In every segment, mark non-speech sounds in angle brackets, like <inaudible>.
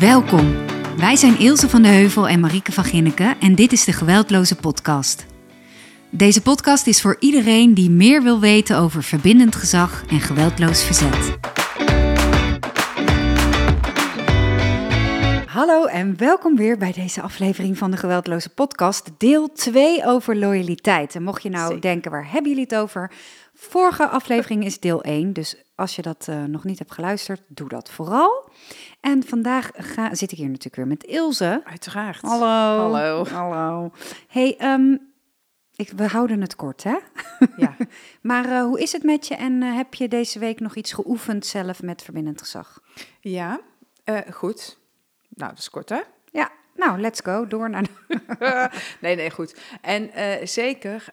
Welkom. Wij zijn Ilse van de Heuvel en Marieke van Ginneken en dit is de Geweldloze Podcast. Deze podcast is voor iedereen die meer wil weten over verbindend gezag en geweldloos verzet. Hallo en welkom weer bij deze aflevering van de Geweldloze Podcast, deel 2 over loyaliteit. En mocht je nou Zeker. denken, waar hebben jullie het over? Vorige aflevering is deel 1, dus als je dat eh, nog niet hebt geluisterd, doe dat vooral. En vandaag ga, zit ik hier natuurlijk weer met Ilse. Uiteraard. Hallo. Hallo. Hallo. Hey, ehm, ik, we houden het kort, hè? Ja. <laughs> Maar eh, hoe is het met je en eh, heb je deze week nog iets geoefend zelf met verbindend gezag? Ja, eh, goed. Nou, dat is kort, hè? Ja, nou, let's go. Door naar de... <laughs> nee, nee, goed. En zeker,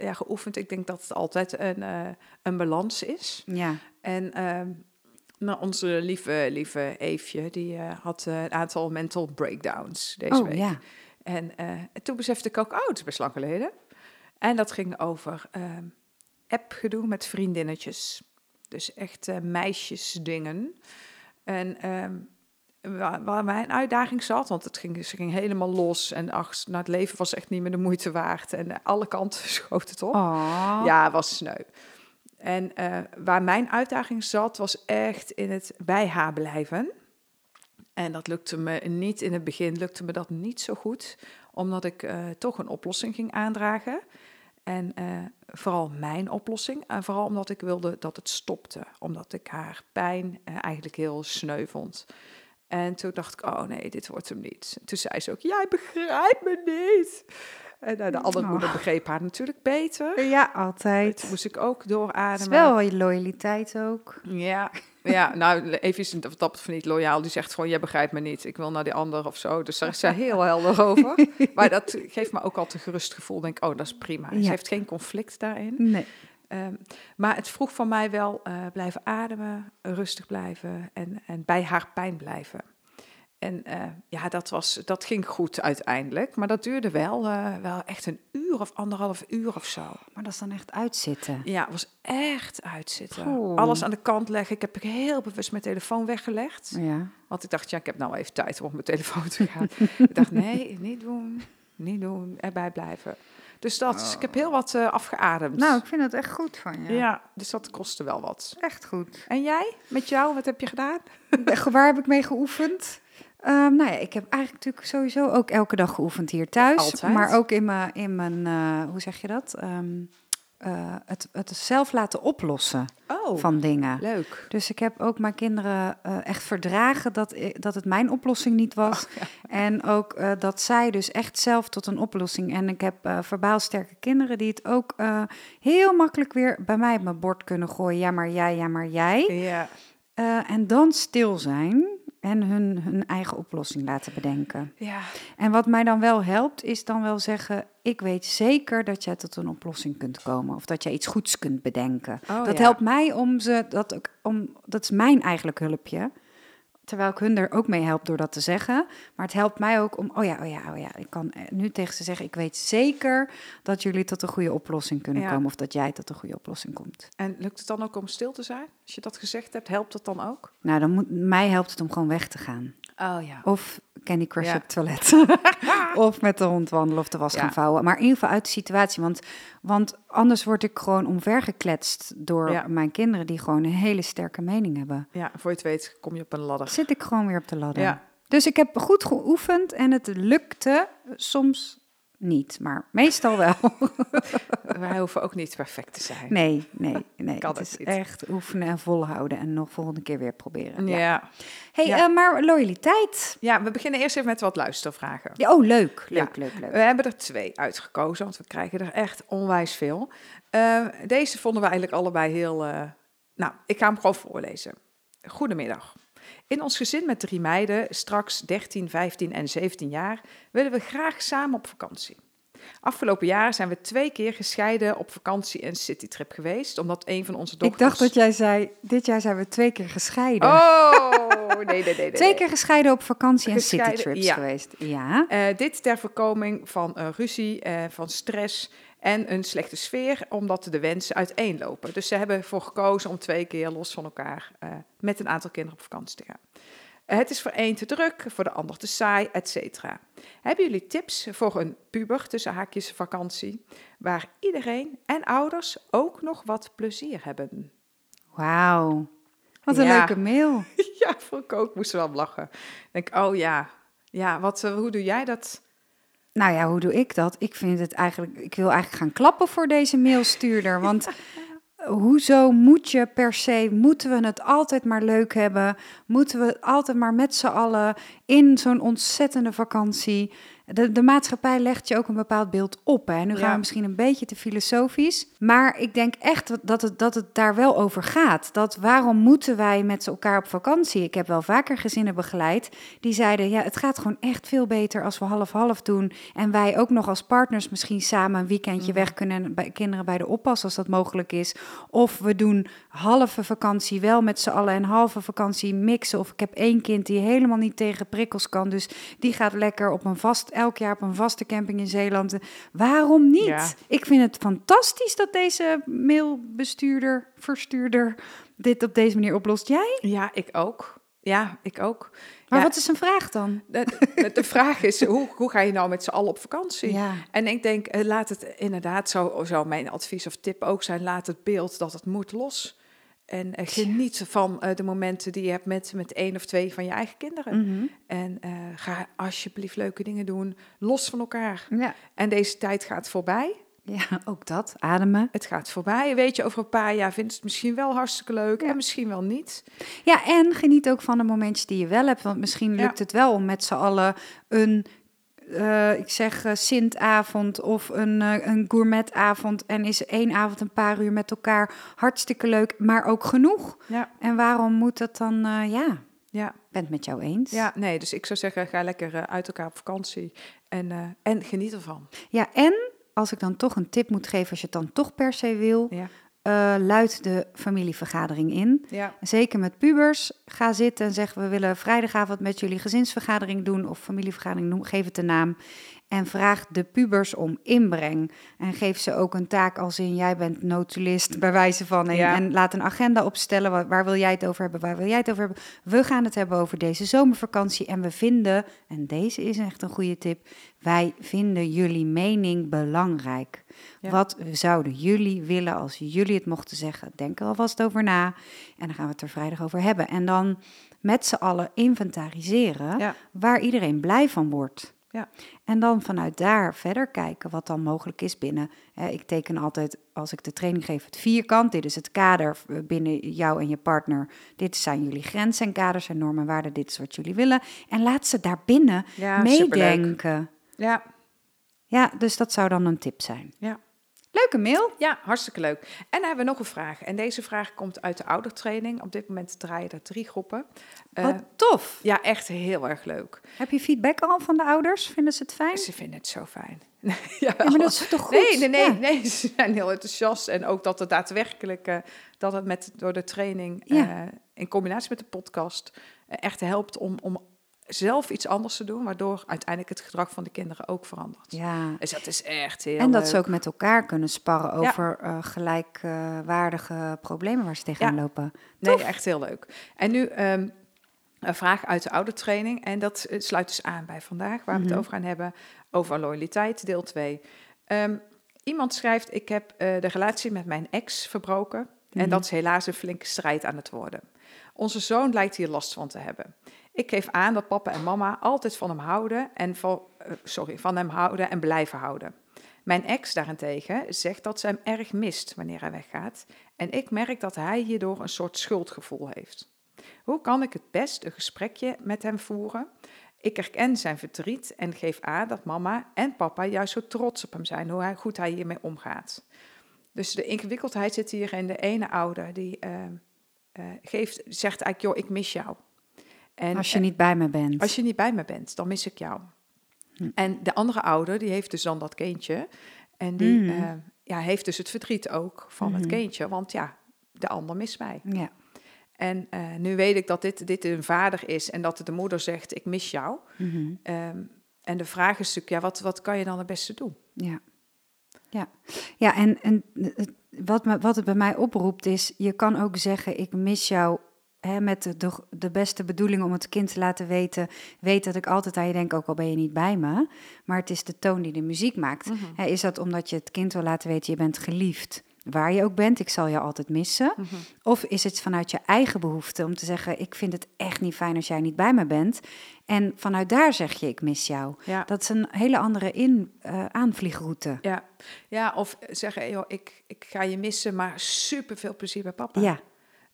ja, geoefend. Ik denk dat het altijd een, een balans is. Ja. En ehm, nou, onze lieve, lieve Eefje, die eh, had eh, een aantal mental breakdowns deze Oh, week. ja. En eh, toen besefte ik ook, oh, het is best lang geleden. En dat ging over ehm appgedoe met vriendinnetjes. Dus echt meisjesdingen. En ehm, waar, waar mijn uitdaging zat, want het ging, ze ging helemaal los. En ach, nou, het leven was echt niet meer de moeite waard. En alle kanten <laughs> schoot het op. Oh. Ja, was sneu. En eh, waar mijn uitdaging zat, was echt in het bij haar blijven. En dat lukte me niet in het begin, lukte me dat niet zo goed, omdat ik eh, toch een oplossing ging aandragen. En eh, vooral mijn oplossing. En vooral omdat ik wilde dat het stopte. Omdat ik haar pijn eigenlijk heel sneu vond. En toen dacht ik, oh nee, dit wordt hem niet. Toen zei ze ook, jij begrijpt me niet. En eh, de andere Oh. moeder begreep haar natuurlijk beter. Ja, altijd. Toen moest ik ook Het is doorademen. wel je loyaliteit ook. Ja, ja, nou, even is dat van niet loyaal. Die zegt gewoon, jij begrijpt me niet. Ik wil naar die ander of zo. Dus daar is zij heel helder over. <laughs> Maar dat geeft me ook altijd een gerust gevoel. Denk, oh, dat is prima. Ja. Ze heeft geen conflict daarin. Nee. Ehm, maar het vroeg van mij wel eh, blijven ademen, rustig blijven en, en bij haar pijn blijven. En eh, ja, dat, was, dat ging goed uiteindelijk. Maar dat duurde wel, eh, wel echt een uur of anderhalf uur of zo. Maar dat is dan echt uitzitten. Ja, het was echt uitzitten. Alles aan de kant leggen. Ik heb heel bewust mijn telefoon weggelegd. Ja. Want ik dacht, ja, ik heb nou even tijd om op mijn telefoon te gaan. ik dacht, nee, niet doen. Niet doen. Erbij blijven. Dus dat, dus ik heb heel wat eh, afgeademd. Nou, ik vind het echt goed van je. ja. dus dat kostte wel wat. Echt goed. En jij? Met jou? Wat heb je gedaan? Waar heb ik mee geoefend? Ehm, nou ja, ik heb eigenlijk natuurlijk sowieso ook elke dag geoefend hier thuis. Altijd? Maar ook in mijn, in mijn eh, hoe zeg je dat? Ehm, eh, het, het zelf laten oplossen Oh, van dingen. leuk. Dus ik heb ook mijn kinderen eh, echt verdragen dat, dat het mijn oplossing niet was. En ook dat zij dus echt zelf tot een oplossing. En ik heb verbaal sterke kinderen die het ook heel makkelijk weer bij mij op mijn bord kunnen gooien. Ja, maar jij, ja, maar jij. Ja, en dan stil zijn en hun, hun eigen oplossing laten bedenken. ja. En wat mij dan wel helpt, is dan wel zeggen: Ik weet zeker dat jij tot een oplossing kunt komen. Of dat jij iets goeds kunt bedenken. Oh, dat ja. helpt mij om ze, dat, ook, om, dat is mijn eigenlijk hulpje. Terwijl ik hun er ook mee help door dat te zeggen. Maar het helpt mij ook om, oh ja, oh ja, oh ja. Ik kan eh, nu tegen ze zeggen, ik weet zeker dat jullie tot een goede oplossing kunnen Ja. komen. Of dat jij tot een goede oplossing komt. En lukt het dan ook om stil te zijn? Als je dat gezegd hebt, helpt dat dan ook? Nou, dan moet, mij helpt het om gewoon weg te gaan. Oh ja. Of Candy Crush Ja. op het toilet. <laughs> of met de hond wandelen of de was Ja. gaan vouwen. Maar in ieder geval uit de situatie. Want, want anders word ik gewoon omvergekletst door Ja. mijn kinderen... die gewoon een hele sterke mening hebben. Ja, voor je het weet kom je op een ladder. Zit ik gewoon weer op de ladder. Ja. Dus ik heb goed geoefend en het lukte soms niet. Maar meestal wel. <laughs> Wij hoeven ook niet perfect te zijn. nee, nee, nee. Kan het is niet. echt oefenen en volhouden. En nog volgende keer weer proberen. Ja. Ja. Ja. Hey, Ja. eh, maar loyaliteit. we beginnen eerst even met wat luistervragen. Ja, oh, leuk. Ja. Leuk, leuk, leuk. We hebben er twee uitgekozen, want we krijgen er echt onwijs veel. Eh, deze vonden we eigenlijk allebei heel... eh, Nou, ik ga hem gewoon voorlezen. Goedemiddag. In ons gezin met drie meiden, straks 13, 15 en 17 jaar, willen we graag samen op vakantie. Afgelopen jaar zijn we twee keer gescheiden op vakantie en citytrip geweest, omdat een van onze dochters... Ik dacht dat jij zei, dit jaar zijn we twee keer gescheiden. Oh, nee, <laughs> nee, nee. nee, twee keer gescheiden op vakantie en citytrips ja. geweest. Ja. Eh, dit ter voorkoming van eh, ruzie, eh, van stress en een slechte sfeer, omdat de wensen uiteenlopen. Dus ze hebben ervoor gekozen om twee keer los van elkaar met een aantal kinderen op vakantie te gaan. Het is voor één te druk, voor de ander te saai, et cetera. Hebben jullie tips voor een puber tussen haakjes vakantie, waar iedereen en ouders ook nog wat plezier hebben? Wauw, wat een Ja. leuke mail. <laughs> ja, voor ik ook moest wel lachen. Ik denk, oh ja, ja, wat, eh, hoe doe jij dat? Nou ja, hoe doe ik dat? Ik vind het eigenlijk, ik wil eigenlijk gaan klappen voor deze mailstuurder. Want <laughs> hoezo moet je per se, moeten we het altijd maar leuk hebben? Moeten we het altijd maar met z'n allen in zo'n ontzettende vakantie? De, de maatschappij legt je ook een bepaald beeld op. Hè? Nu gaan we misschien een beetje te filosofisch. Maar ik denk echt dat het, dat het daar wel over gaat. Dat waarom moeten wij met elkaar op vakantie? Ik heb wel vaker gezinnen begeleid die zeiden: ja, het gaat gewoon echt veel beter als we half-half doen. En wij ook nog als partners misschien samen een weekendje weg kunnen en bij kinderen bij de oppas als dat mogelijk is. Of we doen halve vakantie wel met z'n allen en halve vakantie mixen. Of ik heb één kind die helemaal niet tegen prikkels kan, dus die gaat lekker op een vast elk jaar op een vaste camping in Zeeland. Waarom niet? Ja. Ik vind het fantastisch dat deze mailbestuurder, verstuurder dit op deze manier oplost. Jij? Ja, ik ook. Ja, ik ook. Maar Ja, wat is een vraag dan? de, de- vraag is, hoe, hoe ga je nou met z'n allen op vakantie? Ja. En ik denk, eh, laat het inderdaad, zou, zou mijn advies of tip ook zijn, laat het beeld dat het moet los. En eh, geniet van eh, de momenten die je hebt met, met één of twee van je eigen kinderen. Mhm. En eh, ga alsjeblieft leuke dingen doen, los van elkaar. Ja. En deze tijd gaat voorbij. ja, ook dat. Ademen. Het gaat voorbij. Weet je, over een paar jaar vindt het misschien wel hartstikke leuk en misschien wel niet. Ja, en geniet ook van de momentjes die je wel hebt. Want misschien Ja. lukt het wel om met z'n allen een, eh, ik zeg, eh, Sintavond of een, eh, een gourmetavond. En is één avond een paar uur met elkaar hartstikke leuk, maar ook genoeg. Ja, En waarom moet dat dan, ja, ja, ben het met jou eens. ja. Nee, dus ik zou zeggen, ga lekker uit elkaar op vakantie en, en geniet ervan. ja, en als ik dan toch een tip moet geven, als je het dan toch per se wil, Ja, eh luid de familievergadering in. ja, Zeker met pubers. Ga zitten en zeg: We willen vrijdagavond met jullie gezinsvergadering doen. Of familievergadering, noem, geef het de naam. En vraag de pubers om inbreng. En geef ze ook een taak als in: Jij bent notulist, bij wijze van. En, Ja. en laat een agenda opstellen. Waar, waar wil jij het over hebben? Waar wil jij het over hebben? We gaan het hebben over deze zomervakantie. En we vinden, en deze is echt een goede tip: wij vinden jullie mening belangrijk. Ja. Wat zouden jullie willen als jullie het mochten zeggen? Denk er alvast over na. En dan gaan we het er vrijdag over hebben. En dan met z'n allen inventariseren ja, waar iedereen blij van wordt. Ja. En dan vanuit daar verder kijken wat dan mogelijk is binnen. Hè, ik teken altijd, als ik de training geef, het vierkant. Dit is het kader eh, binnen jou en je partner. Dit zijn jullie grenzen en kaders en normen en waarden. Dit is wat jullie willen. En laat ze daarbinnen ja superleuk. meedenken. Ja, Ja, dus dat zou dan een tip zijn. ja. Leuke mail. Ja, hartstikke leuk. En dan hebben we nog een vraag. En deze vraag komt uit de oudertraining. Op dit moment draaien er drie groepen. Eh, Wat tof. ja, echt heel erg leuk. Heb je feedback al van de ouders? Vinden ze het fijn? Ze vinden het zo fijn. <laughs> Ja, maar dat is toch goed? Nee, nee, nee, Ja. nee, <laughs> ze zijn heel enthousiast. En ook dat het daadwerkelijk, eh, dat het met, door de training Ja. eh, in combinatie met de podcast eh, echt helpt om, om zelf iets anders te doen, waardoor uiteindelijk het gedrag van de kinderen ook verandert. Ja. Dus dat is echt heel En dat leuk. ze ook met elkaar kunnen sparren Ja. over eh, gelijkwaardige problemen waar ze tegenaan Ja. lopen. Nee, Tof. echt heel leuk. En nu ehm, een vraag uit de oudertraining. En dat eh, sluit dus aan bij vandaag, waar we Mhm. het over gaan hebben. Over loyaliteit, deel 2. iemand schrijft, ik heb eh, de relatie met mijn ex verbroken. En Mhm. dat is helaas een flinke strijd aan het worden. Onze zoon lijkt hier last van te hebben. Ik geef aan dat papa en mama altijd van hem houden en van, eh, sorry, van hem houden en blijven houden. Mijn ex daarentegen zegt dat ze hem erg mist wanneer hij weggaat. En ik merk dat hij hierdoor een soort schuldgevoel heeft. Hoe kan ik het best een gesprekje met hem voeren? Ik herken zijn verdriet en geef aan dat mama en papa juist zo trots op hem zijn, hoe goed hij hiermee omgaat. Dus de ingewikkeldheid zit hier in de ene ouder die eh, eh, geeft, zegt eigenlijk, joh, ik mis jou. En, Als je niet bij me bent. als je niet bij me bent, dan mis ik jou. Hm. En de andere ouder, die heeft dus dan dat kindje. En die Mhm. eh, ja, heeft dus het verdriet ook van het Mhm. kindje. Want ja, de ander mist mij. Ja. En eh, nu weet ik dat dit, dit een vader is en dat de moeder zegt, ik mis jou. Mhm. Ehm, en de vraag is natuurlijk, ja, wat, wat kan je dan het beste doen? Ja. Ja, ja en, en het- wat, me, wat het bij mij oproept is, je kan ook zeggen, ik mis jou hè, met de, de, de beste bedoeling om het kind te laten weten, weet dat ik altijd aan je denk, ook al ben je niet bij me. Maar het is de toon die de muziek maakt. Mhm. Hè, is dat omdat je het kind wil laten weten, je bent geliefd, waar je ook bent, ik zal je altijd missen? Mhm. Of is het vanuit je eigen behoefte om te zeggen, ik vind het echt niet fijn als jij niet bij me bent. En vanuit daar zeg je, ik mis jou. Ja. Dat is een hele andere in, eh, aanvliegroute. Ja. ja, of zeggen, joh, ik, ik ga je missen, maar super veel plezier bij papa. Ja,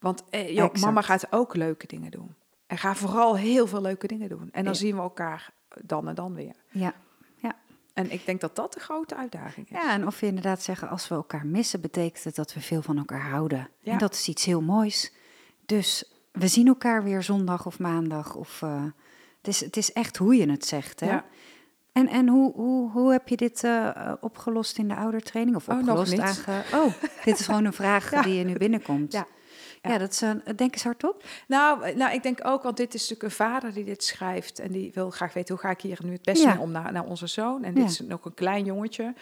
Want eh, joh, mama gaat ook leuke dingen doen. En ga vooral heel veel leuke dingen doen. En dan Ja. zien we elkaar dan en dan weer. ja. En ik denk dat dat de grote uitdaging is. Ja, en of we inderdaad zeggen, als we elkaar missen, betekent het dat we veel van elkaar houden. Ja. En dat is iets heel moois. Dus we zien elkaar weer zondag of maandag. Of, eh, het, is, het is echt hoe je het zegt. Hè? Ja. En, en hoe, hoe, hoe heb je dit eh, opgelost in de oudertraining? Of Oh, nog opgelost niet. aange... Oh, dit is gewoon een vraag <laughs> Ja. die je nu binnenkomt. Ja. Ja, Ja. dat is een, denk eens hardop. Nou, eh, nou, ik denk ook, want dit is natuurlijk een vader die dit schrijft. En die wil graag weten, hoe ga ik hier nu het beste mee om naar, naar onze zoon? En dit is nog een klein jongetje.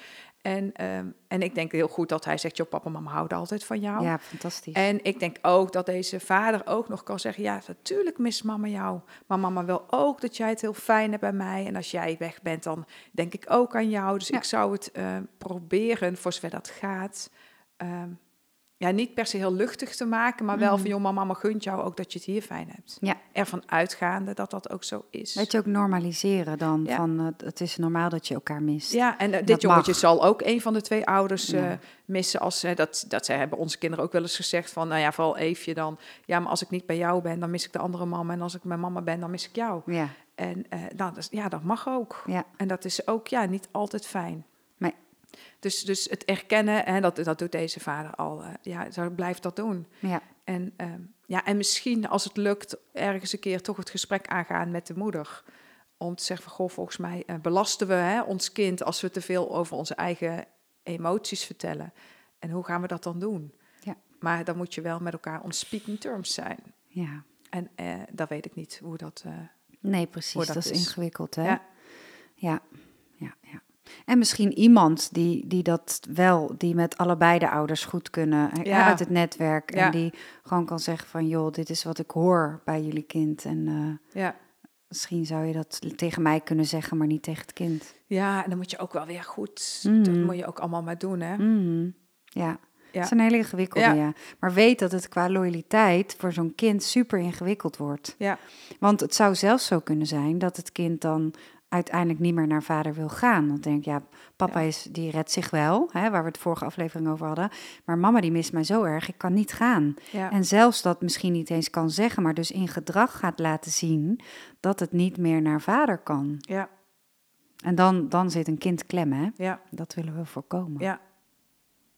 En, ehm, en ik denk heel goed dat hij zegt, joh, papa en mama houden altijd van jou. Ja, fantastisch. En ik denk ook dat deze vader ook nog kan zeggen: Ja, natuurlijk mist mama jou. Maar mama wil ook dat jij het heel fijn hebt bij mij. En als jij weg bent, dan denk ik ook aan jou. Dus Ja. ik zou het eh, proberen, voor zover dat gaat. ehm, ja, niet per se heel luchtig te maken, maar wel Mhm. van: joh, maar mama gunt jou ook dat je het hier fijn hebt. Ja. Ervan uitgaande dat dat ook zo is. Weet je ook normaliseren dan, Ja. van eh, het is normaal dat je elkaar mist. Ja, en eh, dit Dat jongetje mag. zal ook een van de twee ouders Ja. eh, missen. Als, dat, dat zij hebben onze kinderen ook wel eens gezegd van, nou ja, vooral Eefje dan. Ja, maar als ik niet bij jou ben, dan mis ik de andere mama. En als ik bij mama ben, dan mis ik jou. Ja, En nou, dat, is- ja, dat mag ook. ja. En dat is ook ja, niet altijd fijn. Dus, dus het erkennen, en dat, dat doet deze vader al, eh, ja, zo blijft dat doen. ja. En, ehm, ja, en misschien als het lukt, ergens een keer toch het gesprek aangaan met de moeder. Om te zeggen van, goh, volgens mij eh, belasten we hè, ons kind als we te veel over onze eigen emoties vertellen. En hoe gaan we dat dan doen? Ja. Maar dan moet je wel met elkaar on speaking terms zijn. ja. En eh dat weet ik niet hoe dat... eh, Nee, precies. Hoe Dat, dat is ingewikkeld, hè? Ja, ja, En misschien iemand die, die dat wel, die met allebei de ouders goed kunnen, Ja. uit het netwerk. Ja. En die gewoon kan zeggen van, joh, dit is wat ik hoor bij jullie kind. En eh, ja. misschien zou je dat tegen mij kunnen zeggen, maar niet tegen het kind. ja, en dan moet je ook wel weer goed... Mhm. Dat moet je ook allemaal maar doen, hè? Mhm. Ja. Ja. Het is een hele ingewikkelde, Ja. ja. Maar weet dat het qua loyaliteit voor zo'n kind super ingewikkeld wordt. Ja, Want het zou zelfs zo kunnen zijn dat het kind dan uiteindelijk niet meer naar vader wil gaan. Dan denk ik, ja, papa Ja. is, die redt zich wel, hè, waar we het vorige aflevering over hadden. Maar mama die mist mij zo erg, ik kan niet gaan. ja. En zelfs dat misschien niet eens kan zeggen, maar dus in gedrag gaat laten zien dat het niet meer naar vader kan. ja, En dan, dan zit een kind klem, hè? ja, Dat willen we voorkomen. ja.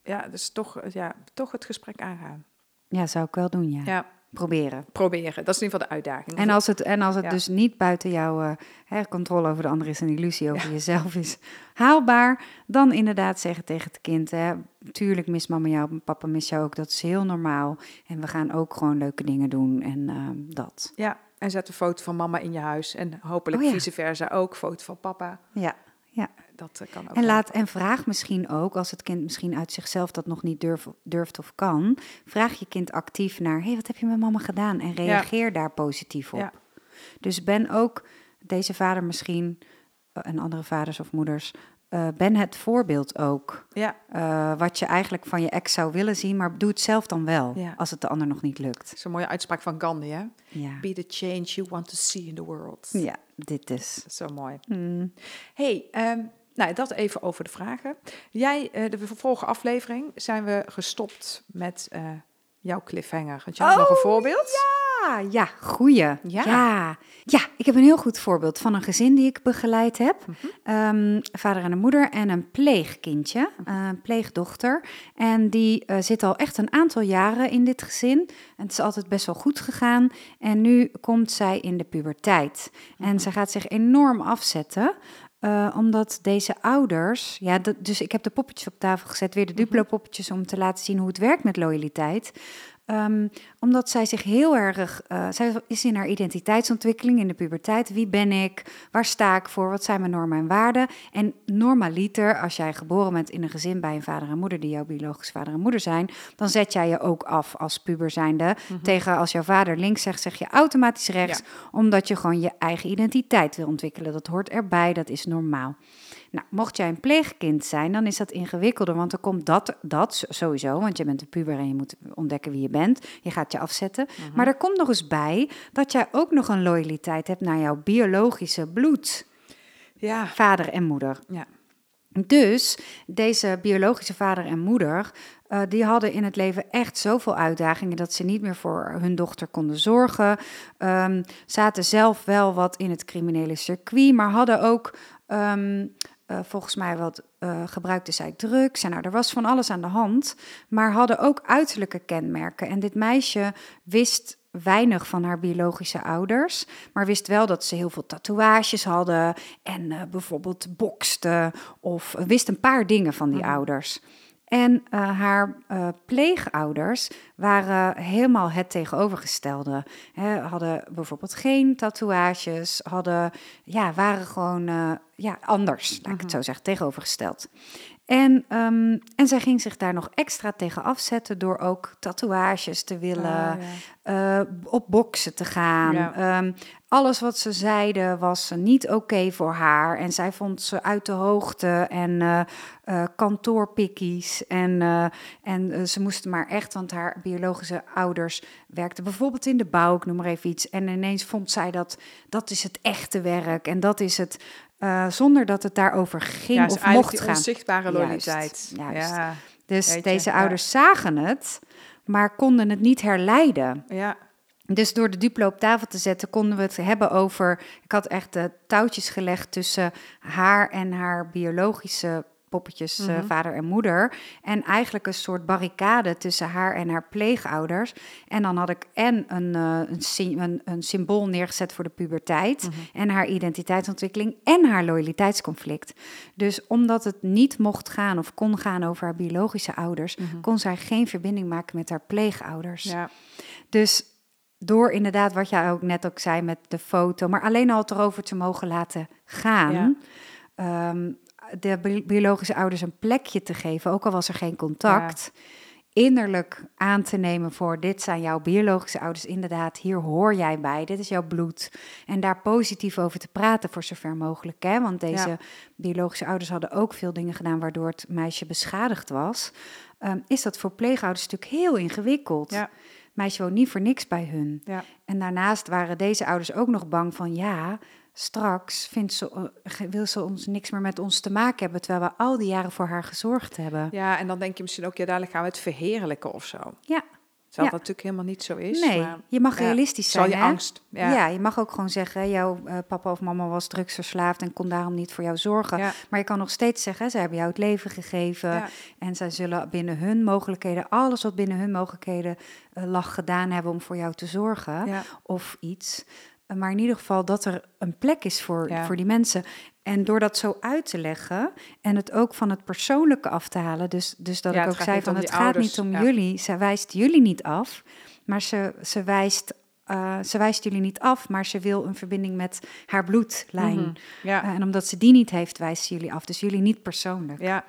Ja, dus toch, ja, toch het gesprek aangaan. Ja, zou ik wel doen, ja. Ja, Proberen. proberen. Dat is in ieder geval de uitdaging. En als het, en als het Ja. dus niet buiten jouw eh, controle over de ander is en illusie over jezelf is haalbaar, dan inderdaad zeggen tegen het kind: hè, tuurlijk mis mama jou, papa mis jou ook, dat is heel normaal. En we gaan ook gewoon leuke dingen doen en ehm, dat. Ja, en zet een foto van mama in je huis. En hopelijk Oh ja. vice versa ook, foto van papa. Ja. Dat eh, kan ook. En, laat, en vraag misschien ook, als het kind misschien uit zichzelf dat nog niet durf, durft of kan, vraag je kind actief naar: hé, hey, wat heb je met mama gedaan? En reageer daar positief op. Ja. Dus ben ook deze vader misschien, eh, en andere vaders of moeders, eh, ben het voorbeeld ook. Ja, wat je eigenlijk van je ex zou willen zien, maar doe het zelf dan wel, Ja. als het de ander nog niet lukt. dat is een mooie uitspraak van Gandhi, hè? Ja, Be the change you want to see in the world. ja dit is zo mooi. Mm. hey, ehm, nou, dat even over de vragen. Jij, eh, de vorige aflevering zijn we gestopt met eh, jouw cliffhanger. Had jij Oh, nog een voorbeeld? Ja, ja, goeie. Ja. ja. Ja, ik heb een heel goed voorbeeld van een gezin die ik begeleid heb. Mhm. Ehm, vader en een moeder en een pleegkindje, eh, een pleegdochter. En die zit al echt een aantal jaren in dit gezin. En het is altijd best wel goed gegaan. En nu komt zij in de puberteit. En ze gaat zich enorm afzetten. Eh, omdat deze ouders, ja, dus ik heb de poppetjes op tafel gezet, weer de Duplo-poppetjes om te laten zien hoe het werkt met loyaliteit. Ehm, omdat zij zich heel erg, uh, zij is in haar identiteitsontwikkeling in de puberteit. Wie ben ik? Waar sta ik voor? Wat zijn mijn normen en waarden? En normaliter, als jij geboren bent in een gezin bij een vader en moeder die jouw biologische vader en moeder zijn, dan zet jij je ook af als puber zijnde. Mhm. Tegen als jouw vader links zegt, zeg je automatisch rechts, omdat je gewoon je eigen identiteit wil ontwikkelen. Dat hoort erbij, dat is normaal. Nou, mocht jij een pleegkind zijn, dan is dat ingewikkelder, want dan komt dat, dat sowieso, want je bent een puber en je moet ontdekken wie je bent. Je gaat je afzetten. Mhm. Maar er komt nog eens bij dat jij ook nog een loyaliteit hebt naar jouw biologische bloed. Ja. Vader en moeder. Ja. Dus deze biologische vader en moeder, uh, die hadden in het leven echt zoveel uitdagingen dat ze niet meer voor hun dochter konden zorgen. Um, zaten zelf wel wat in het criminele circuit, maar hadden ook um, uh, volgens mij wat uh, gebruikte zij drugs. En nou, er was van alles aan de hand, maar hadden ook uiterlijke kenmerken. En dit meisje wist weinig van haar biologische ouders, maar wist wel dat ze heel veel tatoeages hadden en uh, bijvoorbeeld bokste of wist een paar dingen van die mhm. ouders. En uh, haar uh, pleegouders waren helemaal het tegenovergestelde. He, hadden bijvoorbeeld geen tatoeages, hadden, ja, waren gewoon uh, ja, anders, laat ik het mhm. zo zeggen, tegenovergesteld. En, um, en zij ging zich daar nog extra tegen afzetten door ook tatoeages te willen, ja. uh, op boksen te gaan. Ja. Um, alles wat ze zeiden was niet oké voor haar. En zij vond ze uit de hoogte en uh, uh, kantoorpikkies. En, en ze moesten maar echt, want haar biologische ouders werkten bijvoorbeeld in de bouw, ik noem maar even iets. En ineens vond zij dat dat is het echte werk en dat is het uh, zonder dat het daarover ging ja, of mocht gaan. onzichtbare loyaliteit. Juist, Ja, dus deze ouders zagen het, maar konden het niet herleiden. Ja. Dus door de Duplo op tafel te zetten, konden we het hebben over. Ik had echt de touwtjes gelegd tussen haar en haar biologische poppetjes, eh, mhm. vader en moeder. En eigenlijk een soort barricade tussen haar en haar pleegouders. En dan had ik en een, uh, een, een, een, symbool neergezet voor de puberteit mhm. en haar identiteitsontwikkeling en haar loyaliteitsconflict. Dus omdat het niet mocht gaan of kon gaan over haar biologische ouders, mhm. kon zij geen verbinding maken met haar pleegouders. Ja. Dus door inderdaad wat jij ook net ook zei met de foto, maar alleen al het erover te mogen laten gaan. Ja. Ehm, de biologische ouders een plekje te geven, ook al was er geen contact. Innerlijk aan te nemen voor dit zijn jouw biologische ouders, inderdaad, hier hoor jij bij, dit is jouw bloed. En daar positief over te praten voor zover mogelijk. Hè? Want deze biologische ouders hadden ook veel dingen gedaan waardoor het meisje beschadigd was. Um, is dat voor pleegouders natuurlijk heel ingewikkeld. Ja meisje woont niet voor niks bij hun. En daarnaast waren deze ouders ook nog bang van ja, straks vindt ze, eh, wil ze ons niks meer met ons te maken hebben, terwijl we al die jaren voor haar gezorgd hebben. Ja, en dan denk je misschien ook, ja, dadelijk gaan we het verheerlijken of zo. Ja. Terwijl dat natuurlijk helemaal niet zo is. Nee, maar, je mag realistisch zijn. Zal je angst. Ja. ja. je mag ook gewoon zeggen, jouw uh, papa of mama was drugsverslaafd en kon daarom niet voor jou zorgen. Maar je kan nog steeds zeggen, ze hebben jou het leven gegeven. En zij zullen binnen hun mogelijkheden, alles wat binnen hun mogelijkheden uh, lag gedaan hebben om voor jou te zorgen. Of iets. Maar in ieder geval dat er een plek is voor, voor die mensen. En door dat zo uit te leggen en het ook van het persoonlijke af te halen. Dus, dus dat ik ook zei van het gaat niet om jullie. Ze wijst jullie niet af, maar ze, ze wijst uh, ze wijst jullie niet af, maar ze wil een verbinding met haar bloedlijn. Mhm, ja. Uh, en omdat ze die niet heeft, wijst ze jullie af. Dus jullie niet persoonlijk. Ja.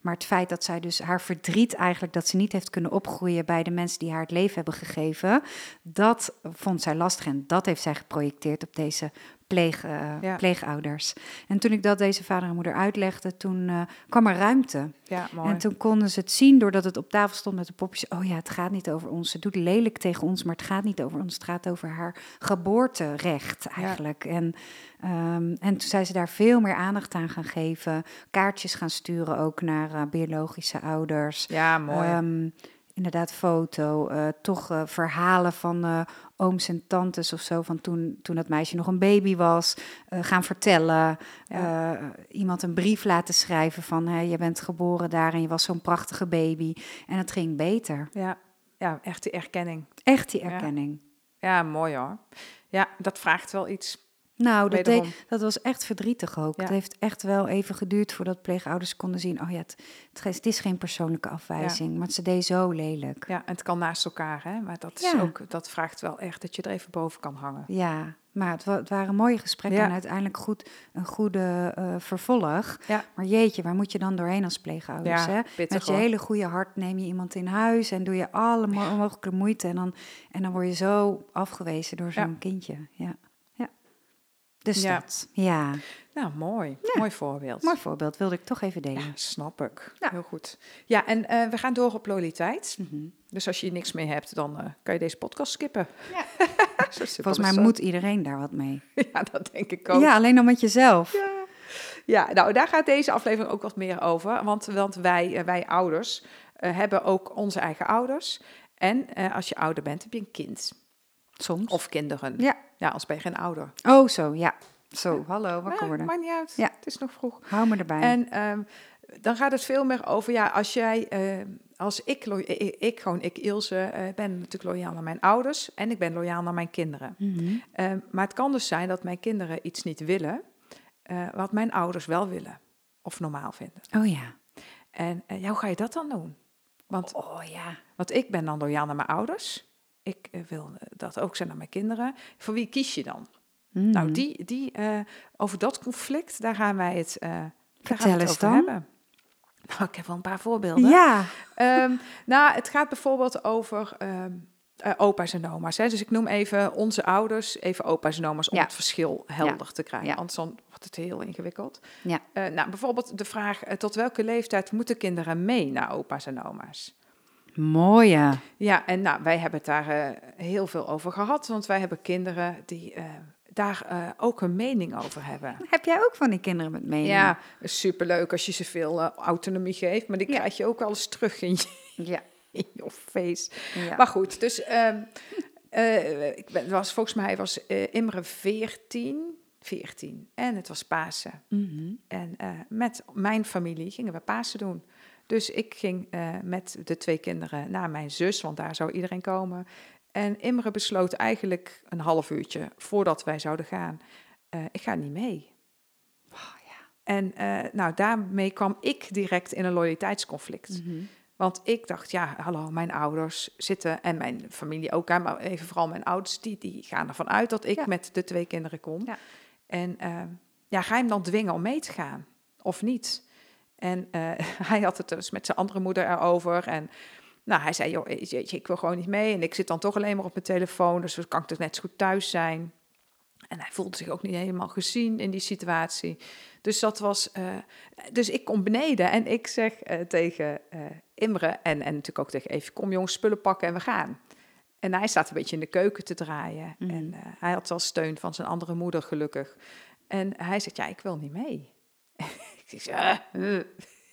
Maar het feit dat zij dus haar verdriet eigenlijk dat ze niet heeft kunnen opgroeien bij de mensen die haar het leven hebben gegeven, dat vond zij lastig en dat heeft zij geprojecteerd op deze pleeg, uh, pleegouders. En toen ik dat deze vader en moeder uitlegde, toen uh, kwam er ruimte. Ja, mooi. En toen konden ze het zien doordat het op tafel stond met de popjes. Oh ja, het gaat niet over ons. Ze doet lelijk tegen ons, maar het gaat niet over ons. Het gaat over haar geboorterecht eigenlijk. Ja. En, um, en toen zijn ze daar veel meer aandacht aan gaan geven. Kaartjes gaan sturen ook naar uh, biologische ouders. Ja, mooi. Um, inderdaad foto, uh, toch uh, verhalen van uh, ooms en tantes of zo, van toen, toen dat meisje nog een baby was, gaan vertellen. Ja. iemand een brief laten schrijven van, hey, je bent geboren daar en je was zo'n prachtige baby. En het ging beter. Ja, ja echt die erkenning. Echt die erkenning. Ja. ja, mooi hoor. Ja, dat vraagt wel iets. Nou, dat, deed- dat was echt verdrietig ook. Ja. Het heeft echt wel even geduurd voordat pleegouders konden zien... oh ja, het, het, is- het is geen persoonlijke afwijzing, maar ze deed zo lelijk. Ja, en het kan naast elkaar, hè? Maar dat, is Ja. ook, dat vraagt wel echt dat je er even boven kan hangen. Ja, maar het, het waren mooie gesprekken en uiteindelijk goed, een goede eh, vervolg. Ja. Maar jeetje, waar moet je dan doorheen als pleegouders? Hè? pittig, Met je hoor. hele goede hart neem je iemand in huis en doe je alle mo- mogelijke moeite. En dan, en dan word je zo afgewezen door zo'n kindje. Ja. Dus Ja. dat. Ja, Nou, mooi. Ja. Mooi voorbeeld. mooi voorbeeld wilde ik toch even delen. Ja, snap ik. Heel goed. Ja, en eh, we gaan door op loyaliteit. Mhm. Dus als je niks meer hebt, dan eh, kan je deze podcast skippen. Ja. <laughs> Volgens mij moet iedereen daar wat mee. <laughs> Ja, dat denk ik ook. Ja, alleen dan met jezelf. Ja. Ja, nou daar gaat deze aflevering ook wat meer over. Want, want wij, eh, wij ouders hebben ook onze eigen ouders. En als je ouder bent, heb je een kind. Soms. Of kinderen. Ja. Ja, als ben je geen ouder. Oh, zo, ja. Zo, hallo, wakker worden. maakt niet uit. Ja. Het is nog vroeg. Hou me erbij. En ehm, dan gaat het veel meer over, ja, als jij, ehm, als ik, ik, ik gewoon, ik Ilse, eh, ben natuurlijk loyaal naar mijn ouders en ik ben loyaal naar mijn kinderen. Mhm. Ehm, maar het kan dus zijn dat mijn kinderen iets niet willen, eh, wat mijn ouders wel willen of normaal vinden. Oh ja. En eh, ja, hoe ga je dat dan doen? Want, Oh ja. want ik ben dan loyaal naar mijn ouders. Ik eh, wil eh, dat ook zijn naar mijn kinderen. Voor wie kies je dan? Mhm. Nou, die, die, eh, over dat conflict, daar gaan wij het, eh daar gaan we Vertel het eens over dan. hebben. Nou, ik heb wel een paar voorbeelden. Ja. Ehm, nou, het gaat bijvoorbeeld over ehm, eh, opa's en oma's. Hè? Dus ik noem even onze ouders, even opa's en oma's, om Ja. het verschil helder te krijgen. Ja. Anders dan wordt het heel ingewikkeld. Ja. Nou, bijvoorbeeld de vraag, tot welke leeftijd moeten kinderen mee naar opa's en oma's? Mooie. Ja, en nou, wij hebben het daar eh, heel veel over gehad, want wij hebben kinderen die eh, daar eh, ook een mening over hebben. <laughs> Heb jij ook van die kinderen met mee? Ja, superleuk als je ze veel autonomie geeft, maar die Ja. krijg je ook wel eens terug in je, <laughs> Ja. in je face. ja. Maar goed, dus ehm, eh, ik ben, was, volgens mij was Imre 14, 14 en het was Pasen. Mhm. En met mijn familie gingen we Pasen doen. Dus ik ging eh, met de twee kinderen naar mijn zus, want daar zou iedereen komen. En Imre besloot eigenlijk een half uurtje voordat wij zouden gaan, eh, ik ga niet mee. Oh, ja. En eh, nou, daarmee kwam ik direct in een loyaliteitsconflict. Mhm. Want ik dacht, ja, hallo, mijn ouders zitten en mijn familie ook, hè, maar even vooral mijn ouders, die, die gaan ervan uit dat ik Ja. met de twee kinderen kom. Ja. En ja, ga je hem dan dwingen om mee te gaan of niet? En eh, <laughs> hij had het dus met zijn andere moeder erover. En nou, hij zei, joh, jeetje, ik wil gewoon niet mee. En ik zit dan toch alleen maar op mijn telefoon, dus dan kan ik toch net zo goed thuis zijn. En hij voelde zich ook niet helemaal gezien in die situatie. Dus dat was. eh, dus ik kom beneden en ik zeg eh, tegen eh, Imre en, en natuurlijk ook tegen Even: Kom jongens, spullen pakken en we gaan. En hij staat een beetje in de keuken te draaien. Mhm. En eh, hij had wel steun van zijn andere moeder, gelukkig. En hij zegt: Ja, ik wil niet mee. <laughs> ik "Eh, eh."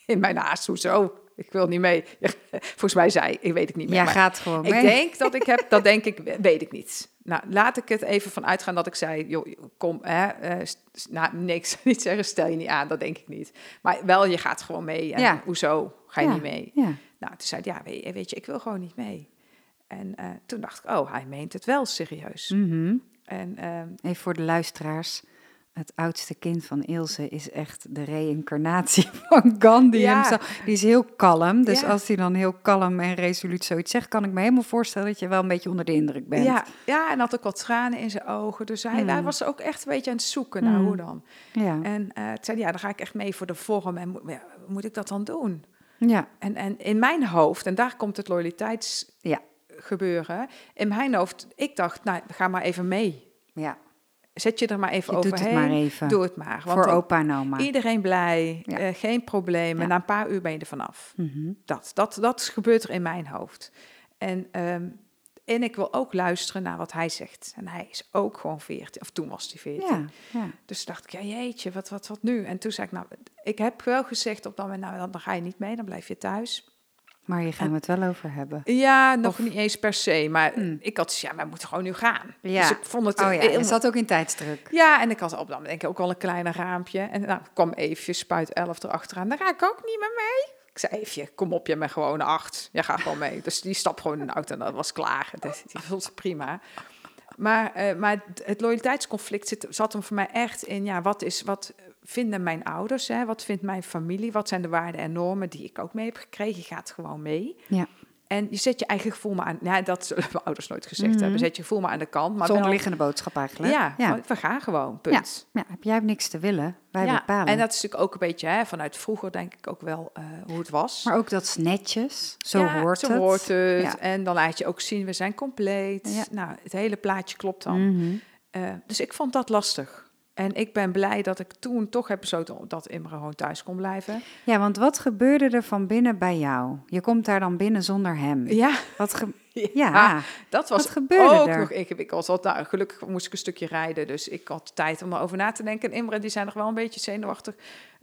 In mijn haast, hoezo? Ik wil niet mee. <laughs> Volgens mij zei ik, weet ik niet meer. Maar- gaat gewoon ik mee. denk dat ik heb, dat denk ik, weet ik niet. Nou, laat ik het even van uitgaan dat ik zei, joh, kom, hè, st- nou, niks, <laughs> niet zeggen, stel je niet aan, dat denk ik niet. Maar wel, je gaat gewoon mee. En Ja. hoezo ga je Ja. niet mee? Ja. Nou, toen zei hij, ja, weet je, weet je, ik wil gewoon niet mee. En toen dacht ik, oh, hij meent het wel serieus. Mhm. En ehm, Even voor de luisteraars. Het oudste kind van Ilse is echt de reïncarnatie <laughs> van Gandhi Ja. Die is heel kalm. Dus Ja. als hij dan heel kalm en resoluut zoiets zegt, kan ik me helemaal voorstellen dat je wel een beetje onder de indruk bent. ja, ja, en had ook wat tranen in zijn ogen. Dus hij, hij was ook echt een beetje aan het zoeken naar Hmm. hoe dan. Ja. En eh toen zei ja, dan ga ik echt mee voor de vorm. En moet, ja, hoe moet ik dat dan doen? ja. En, en in mijn hoofd, en daar komt het loyaliteitsgebeuren. Ja. In mijn hoofd, ik dacht, nou, ga maar even mee. ja. Zet je er maar even Je doet overheen. het maar even. Doe het maar. Want voor opa en oma. iedereen blij, Ja. eh, geen problemen. Ja. Na een paar uur ben je er vanaf. Mhm. Dat, dat, dat gebeurt er in mijn hoofd. En, ehm, en ik wil ook luisteren naar wat hij zegt. En hij is ook gewoon 14, of toen was hij 14. Ja. Dus dacht ik, ja jeetje, wat, wat, wat nu? En toen zei ik, nou, ik heb wel gezegd op dat moment, nou, dan ga je niet mee, dan blijf je thuis. Maar hier gaan we het wel over hebben. Ja, nog Of- niet eens per se, maar Hmm. ik had, ja, wij moeten gewoon nu gaan. Ja. Dus ik vond het Oh ja, heel- je zat ook in tijdsdruk. Ja, en ik had op moment denk ik ook wel een kleine raampje. En nou, kwam Eefje, spuit 11 erachteraan. Daar ga ik ook niet meer mee. Ik zei, Eefje, kom op, je bent gewoon acht. Je gaat gewoon mee. Dus die stap gewoon in de auto en dat was klaar. Dat, die vond ze prima. Maar, eh, maar het loyaliteitsconflict zit, zat hem voor mij echt in, ja, wat, is, wat vinden mijn ouders? Hè? Wat vindt mijn familie? Wat zijn de waarden en normen die ik ook mee heb gekregen? Je gaat gewoon mee. Ja. En je zet je eigen gevoel maar aan. Ja, dat zullen mijn ouders nooit gezegd Mhm. hebben. Zet je gevoel maar aan de kant. Maar Zonder liggende boodschap eigenlijk. Ja, we gaan gewoon. Punt. Ja, heb jij hebt niks te willen. Wij Ja, bepalen. En dat is natuurlijk ook een beetje hè, vanuit vroeger, denk ik ook wel eh, hoe het was. Maar ook dat is netjes. Zo hoort zo het. hoort het. En dan laat je ook zien, we zijn compleet. Nou, het hele plaatje klopt dan. Mhm. Eh, dus ik vond dat lastig. En ik ben blij dat ik toen toch heb besloten dat Imre gewoon thuis kon blijven. Ja, want wat gebeurde er van binnen bij jou? Je komt daar dan binnen zonder hem. Ja, Wat ge- <laughs> ja. ja. dat was Wat gebeurde ook er? nog ingewikkeld. Want nou, gelukkig moest ik een stukje rijden, dus ik had tijd om erover na te denken. En Imre, die zijn nog wel een beetje zenuwachtig.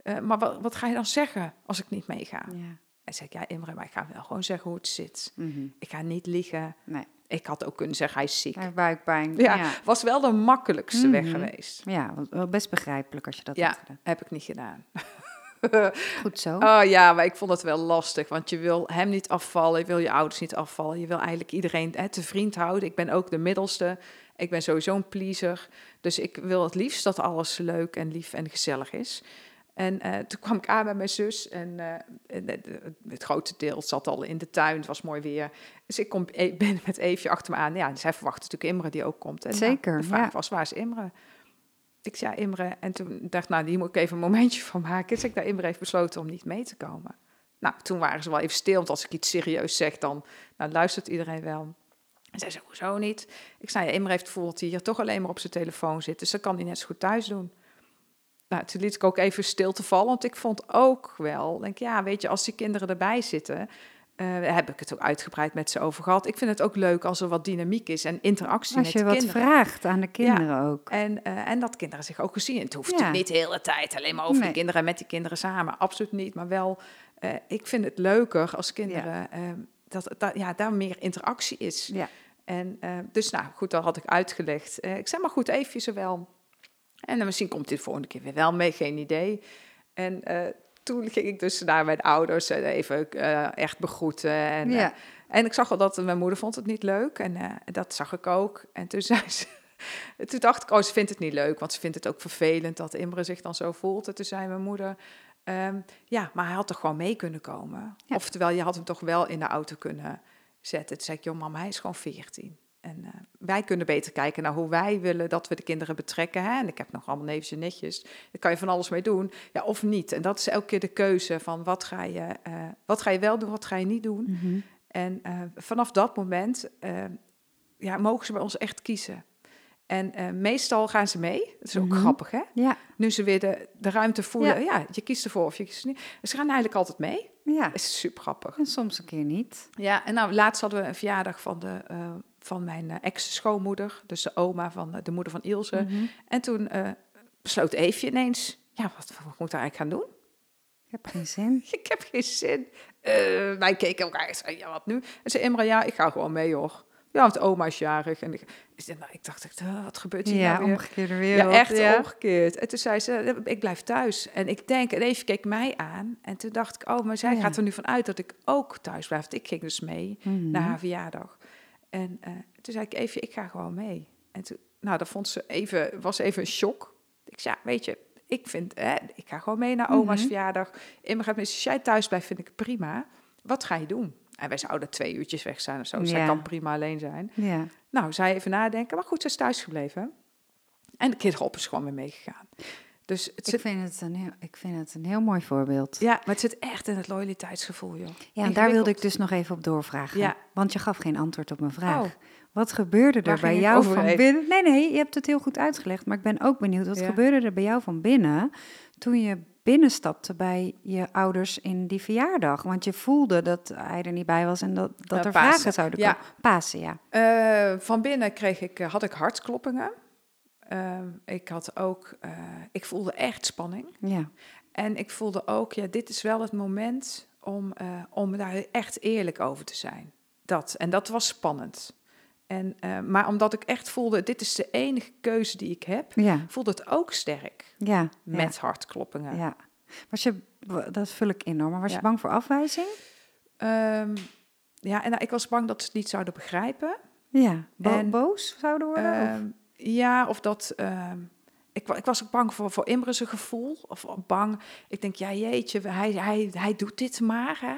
Eh, maar wat, wat ga je dan zeggen als ik niet meega? ja. En zei ik, ja Imre, maar ik ga wel gewoon zeggen hoe het zit. Mhm. Ik ga niet liegen. Nee, Ik had ook kunnen zeggen, hij is ziek. hij heeft buikpijn. Ja, ja. was wel de makkelijkste weg Mhm. geweest. Ja, wel- best begrijpelijk als je dat Ja. hebt gedaan. Heb ik niet gedaan. <laughs> Goed zo. Oh ja, maar ik vond het wel lastig, want je wil hem niet afvallen, je wil je ouders niet afvallen, je wil eigenlijk iedereen hè, te vriend houden. Ik ben ook de middelste, ik ben sowieso een pleaser, dus ik wil het liefst dat alles leuk en lief en gezellig is. En eh, toen kwam ik aan bij mijn zus en eh, het, grote deel zat al in de tuin, het was mooi weer. Dus ik kom, e- <laughs> ben met Eefje achter me aan. Ja, en zij verwacht natuurlijk Imre die ook komt. En, nou, Zeker, de vraag ja. was, waar is Imre? Ik zei ja, Imre. En toen dacht ik, nou, hier moet ik even een momentje van maken. Dus ik, nou, Imre heeft besloten om niet mee te komen. Nou, toen waren ze wel even stil, want als ik iets serieus zeg, dan nou, luistert iedereen wel. En zij zei, hoezo niet? Ik zei, ja, Imre heeft hij hier toch alleen maar op zijn telefoon zit. Dus dat kan hij net zo goed thuis doen. Nou, toen liet ik ook even stil te vallen, want ik vond ook wel, denk ja, weet je, als die kinderen erbij zitten, eh, heb ik het ook uitgebreid met ze over gehad. Ik vind het ook leuk als er wat dynamiek is en interactie als met je de wat kinderen. vraagt aan de kinderen ook. En, eh, en dat kinderen zich ook gezien. Het hoeft Ja. niet de hele tijd alleen maar over Nee. de kinderen en met die kinderen samen. Absoluut niet. Maar wel, eh, ik vind het leuker als kinderen eh, dat, dat ja, daar meer interactie is. Ja. En dus nou goed, dat had ik uitgelegd. Ik zei maar goed, even zowel. En dan misschien komt dit de volgende keer weer wel mee, geen idee. En eh, toen ging ik dus naar mijn ouders en even eh, echt begroeten. En, eh, Ja. en ik zag al dat mijn moeder vond het niet leuk. En eh, dat zag ik ook. En toen <laughs> zei ze... Toen dacht ik, oh, ze vindt het niet leuk, want ze vindt het ook vervelend dat Imre zich dan zo voelt. En toen zei mijn moeder, ehm, ja, maar hij had toch gewoon mee kunnen komen? Ja. Oftewel, je had hem toch wel in de auto kunnen zetten. Toen zei ik, joh mama, hij is gewoon 14. En eh, wij kunnen beter kijken naar hoe wij willen dat we de kinderen betrekken. Hè? En ik heb nog allemaal neefjes en netjes. Daar kan je van alles mee doen, ja, of niet. En dat is elke keer de keuze van wat ga je, eh, wat ga je wel doen, wat ga je niet doen. Mhm. En eh, vanaf dat moment ja, mogen ze bij ons echt kiezen. En meestal gaan ze mee. Dat is ook Mhm. grappig, hè? Ja, Nu ze weer de, de ruimte voelen. Ja. Ja. je kiest ervoor of je kiest niet. Ze gaan eigenlijk altijd mee. ja. Dat is super grappig. En soms een keer niet. Ja, en nou, laatst hadden we een verjaardag van, de, van mijn eh, ex-schoonmoeder. Dus de oma van eh, de moeder van Ilse. Mhm. En toen eh, besloot Eefje ineens... Ja, wat, wat moet ik eigenlijk gaan doen? <laughs> Ik heb geen zin. Ik heb geen zin. Wij keken elkaar en ja, wat nu? En zei Imra, ja, ik ga gewoon mee, hoor. Ja, want oma is jarig. En ik, nou, ik dacht, echt, wat gebeurt hier Ja, nou weer? omgekeerde wereld. Ja, echt ja. omgekeerd. En toen zei ze, ik blijf thuis. En ik denk, en even keek mij aan. En toen dacht ik, oh, maar zij Ja. gaat er nu van uit dat ik ook thuis blijf. Want ik ging dus mee Mhm. naar haar verjaardag. En eh, toen zei ik even, ik ga gewoon mee. En toen, nou, dat vond ze even, was even een shock. Ik zei, ja, weet je, ik vind, hè, ik ga gewoon mee naar oma's Mhm. verjaardag. Immer gaat als jij thuis blijft, vind ik prima. Wat ga je doen? En wij zouden twee uurtjes weg zijn of zo. Zij Ja. kan prima alleen zijn. Ja. Nou, zij even nadenken. Maar goed, ze is thuis gebleven. En de kinderhop is gewoon weer meegegaan. Dus het Ik vind, het een heel, ik vind het een heel mooi voorbeeld. ja, maar het zit echt in het loyaliteitsgevoel, joh. Ja, en daar wilde ik dus nog even op doorvragen. Ja. Want je gaf geen antwoord op mijn vraag. Oh. Wat gebeurde Waar er bij jou van binnen? Nee, nee, je hebt het heel goed uitgelegd. Maar ik ben ook benieuwd, wat Ja. gebeurde er bij jou van binnen toen je binnenstapte bij je ouders in die verjaardag? Want je voelde dat hij er niet bij was en dat, dat Eh, er Pasen. vragen zouden Ja. komen. Pasen, ja. Eh, van binnen kreeg ik, eh, had ik hartkloppingen. Ehm, ik had ook, eh, ik voelde echt spanning. Ja, En ik voelde ook, ja, dit is wel het moment om, eh, om daar echt eerlijk over te zijn. Dat, en dat was spannend. En, eh, maar omdat ik echt voelde, dit is de enige keuze die ik heb, ja, voelde het ook sterk ja. met hartkloppingen. ja. Was je, dat vul ik in hoor, maar was je bang voor afwijzing? Ehm, ja, en nou, ik was bang dat ze het niet zouden begrijpen. Ja, bo- En, boos zouden worden? of- Ehm, ja, of dat. ehm, ik, ik was ook bang voor, voor Imre zijn gevoel. Of bang. Ik denk, ja, jeetje, hij, hij, hij doet dit maar. Hè?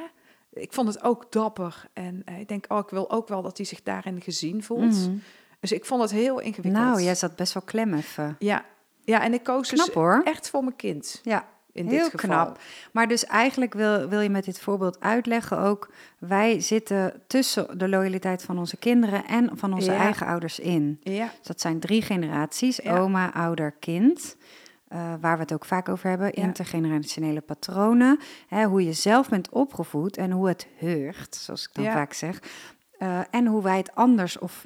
Ik vond het ook dapper. En eh, ik denk, oh, ik wil ook wel dat hij zich daarin gezien voelt. Mhm. Dus ik vond het heel ingewikkeld. Nou, jij zat best wel klem even. Ja, ja en ik koos Knap dus hoor. echt voor mijn kind. Ja, In heel dit geval. knap. Maar dus eigenlijk wil, wil je met dit voorbeeld uitleggen ook... wij zitten tussen de loyaliteit van onze kinderen en van onze Ja. eigen ouders in. Ja, Dus dat zijn drie generaties, Ja. oma, ouder, kind... eh, waar we het ook vaak over hebben, Ja. intergenerationele patronen. Hè, hoe je zelf bent opgevoed en hoe het heurt, zoals ik dan Ja. vaak zeg. Eh, en hoe wij het anders of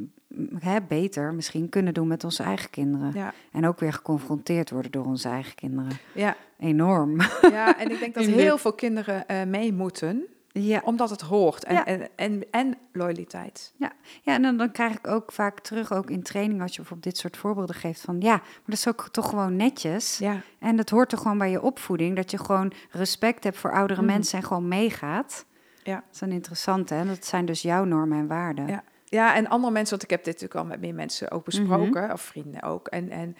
hè, beter misschien kunnen doen met onze eigen kinderen. ja, En ook weer geconfronteerd worden door onze eigen kinderen. ja, Enorm. <laughs> ja. En ik denk dat <laughs> heel veel kinderen eh, mee moeten. ja. Omdat het hoort. En, Ja. en, en, en loyaliteit. Ja, ja en dan, dan krijg ik ook vaak terug, ook in training, als je bijvoorbeeld dit soort voorbeelden geeft, van ja, maar dat is ook toch gewoon netjes. Ja, En dat hoort toch gewoon bij je opvoeding, dat je gewoon respect hebt voor oudere Mm. mensen en gewoon meegaat. Ja. Dat is een interessante, hè? Dat zijn dus jouw normen en waarden. Ja. Ja, en andere mensen, want ik heb dit natuurlijk al met meer mensen ook besproken, Mhm. of vrienden ook. En, en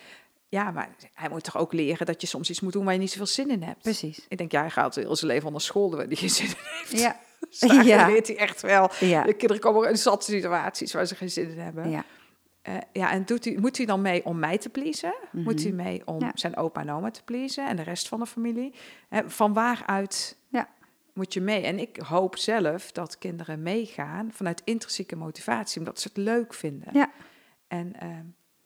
ja, maar hij moet toch ook leren dat je soms iets moet doen waar je niet zoveel zin in hebt. Precies. Ik denk, ja, hij gaat heel zijn leven onder school waar hij geen zin in heeft. Ja. <laughs> Dus Ja. leert hij echt wel. Ja. De kinderen komen in zat situaties waar ze geen zin in hebben. Ja. Eh, ja, en doet hij, moet hij dan mee om mij te pleasen? Moet Mhm. hij mee om Ja. zijn opa en oma te pleasen en de rest van de familie? Hè, van waaruit. Moet je mee? En ik hoop zelf dat kinderen meegaan vanuit intrinsieke motivatie, omdat ze het leuk vinden. Ja. En eh,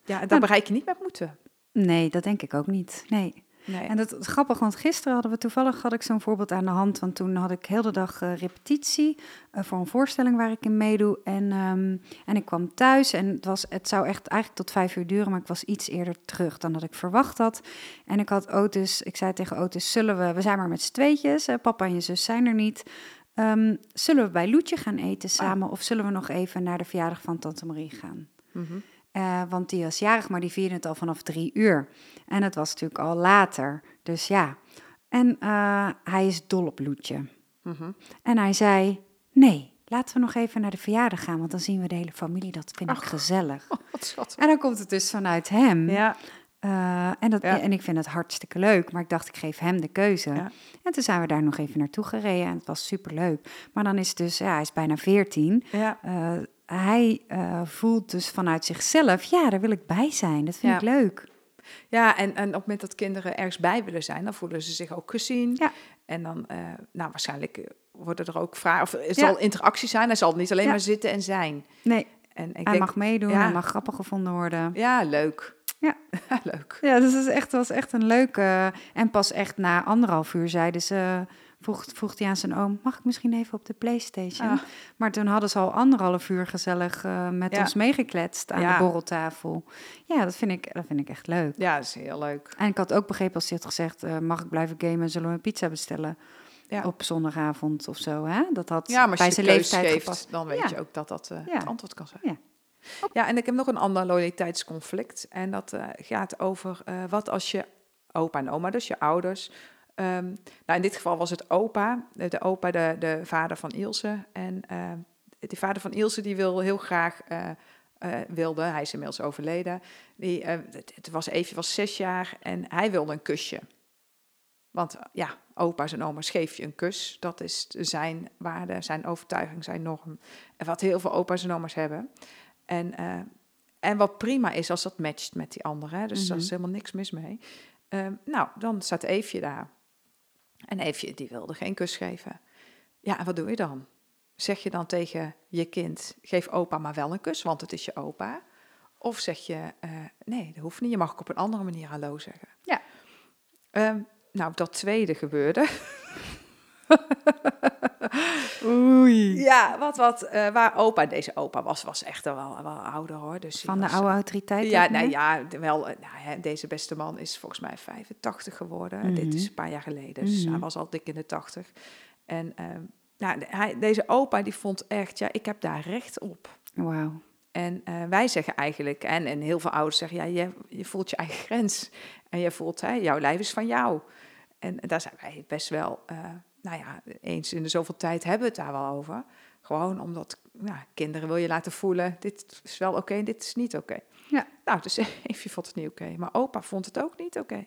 ja, en dat Nou, bereik je niet met moeten. Nee, dat denk ik ook niet. Nee. Nee. En dat is grappig, want gisteren hadden we toevallig had ik zo'n voorbeeld aan de hand. Want toen had ik heel de dag eh, repetitie eh, voor een voorstelling waar ik in meedoe. En, ehm, en ik kwam thuis en het, was, het zou echt eigenlijk tot vijf uur duren, maar ik was iets eerder terug dan dat ik verwacht had. En ik had Otis, ik zei tegen Otis, zullen we, we zijn maar met z'n tweetjes, hè, papa en je zus zijn er niet. Ehm, zullen we bij Loetje gaan eten samen of zullen we nog even naar de verjaardag van tante Marie gaan? Mhm. Eh, want die was jarig, maar die vierde het al vanaf drie uur. En het was natuurlijk al later. Dus ja. En eh, hij is dol op Loetje. Mhm. En hij zei: Nee, laten we nog even naar de verjaardag gaan, want dan zien we de hele familie. Dat vind ik gezellig. <laughs> Oh. En dan komt het dus vanuit hem. Ja, Eh, en, dat, Ja. en ik vind het hartstikke leuk, maar ik dacht, ik geef hem de keuze. Ja. En toen zijn we daar nog even naartoe gereden en het was superleuk. Maar dan is het dus, ja, hij is bijna veertien. ja, Eh, hij voelt dus vanuit zichzelf, ja, daar wil ik bij zijn. Dat vind ik leuk. Ja en, en op het moment dat kinderen ergens bij willen zijn, dan voelen ze zich ook gezien. Ja. En dan, eh, nou, waarschijnlijk eh, worden er ook vragen, of er Ja. zal interactie zijn. Hij zal niet alleen Ja. maar zitten en zijn. Nee, En ik hij denk, mag meedoen, hij mag grappig gevonden worden. ja, leuk. Ja. <laughs> leuk. Ja, dus het is echt, was echt een leuke... En pas echt na anderhalf uur zeiden ze... Vroeg, vroeg hij aan zijn oom, mag ik misschien even op de Playstation? Ah. Maar toen hadden ze al anderhalf uur gezellig eh, met Ja. ons meegekletst aan Ja. de borreltafel. Ja, dat vind, ik, dat vind ik echt leuk. Ja, dat is heel leuk. En ik had ook begrepen als hij had gezegd... eh, mag ik blijven gamen, zullen we een pizza bestellen? Ja. Op zondagavond of zo, hè? Dat had Ja, maar als bij zijn leeftijd geeft, gepast. dan weet je ook dat dat eh, het antwoord kan zijn. Ja. Ja, en ik heb nog een ander loyaliteitsconflict. En dat gaat over wat als je opa en oma, dus je ouders... ehm, nou, in dit geval was het opa, de, de opa, de, de vader van Ilse. En eh, die vader van Ilse, die wil heel graag... eh, eh, wilde, hij is inmiddels overleden. Die, eh, het, het was even was zes jaar en hij wilde een kusje. Want eh, ja, opa's en oma's geef je een kus. Dat is zijn waarde, zijn overtuiging, zijn norm. En wat heel veel opa's en oma's hebben. En, eh, en wat prima is als dat matcht met die andere. Hè? Dus daar is Mhm. helemaal niks mis mee. Ehm, nou, dan staat Eefje daar. En Eefje, die wilde geen kus geven. Ja, en wat doe je dan? Zeg je dan tegen je kind, geef opa maar wel een kus, want het is je opa. Of zeg je, eh, nee, dat hoeft niet. Je mag ook op een andere manier hallo zeggen. Ja. Ehm, nou, dat tweede gebeurde. <laughs> <laughs> Oei. Ja, wat, wat, eh, waar opa, deze opa was, was echt wel, wel ouder hoor. Dus Van de oude autoriteit? Ja, nou meer? ja, de- wel, eh, nou, hè, deze beste man is volgens mij 85 geworden. Dit is Mhm. een paar jaar geleden, dus Mhm. hij was al dik in de 80. En ehm, nou, hij, deze opa die vond echt, ja, ik heb daar recht op. Wauw. En eh, wij zeggen eigenlijk, en, en heel veel ouders zeggen, ja, je, je voelt je eigen grens. En je voelt, hè, jouw lijf is van jou. En daar zijn wij best wel, eh, nou ja, eens in de zoveel tijd hebben we het daar wel over. Gewoon omdat nou, kinderen wil je laten voelen, dit is wel oké, dit is niet oké. Ja. Nou, dus <laughs> Eefje vond het niet oké, maar opa vond het ook niet oké.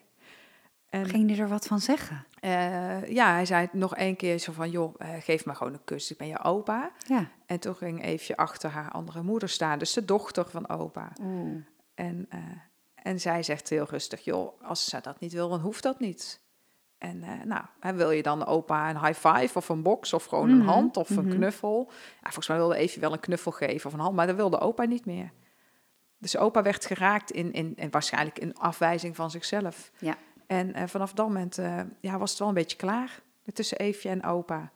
En, Ging hij er wat van zeggen? Uh, ja, hij zei nog één keer zo van, joh, uh, geef me gewoon een kus, ik ben je opa. Ja. En toen ging Eefje achter haar andere moeder staan, dus de dochter van opa. En, uh, en zij zegt heel rustig, joh, als ze dat niet wil, dan hoeft dat niet. En nou, wil je dan opa een high five of een box of gewoon een hand of een knuffel? Ja, volgens mij wilde Eefje wel een knuffel geven of een hand, maar dat wilde opa niet meer. Dus opa werd geraakt in, in, en waarschijnlijk in afwijzing van zichzelf. Ja. En uh, vanaf dat moment uh, ja, was het wel een beetje klaar tussen Eefje en opa.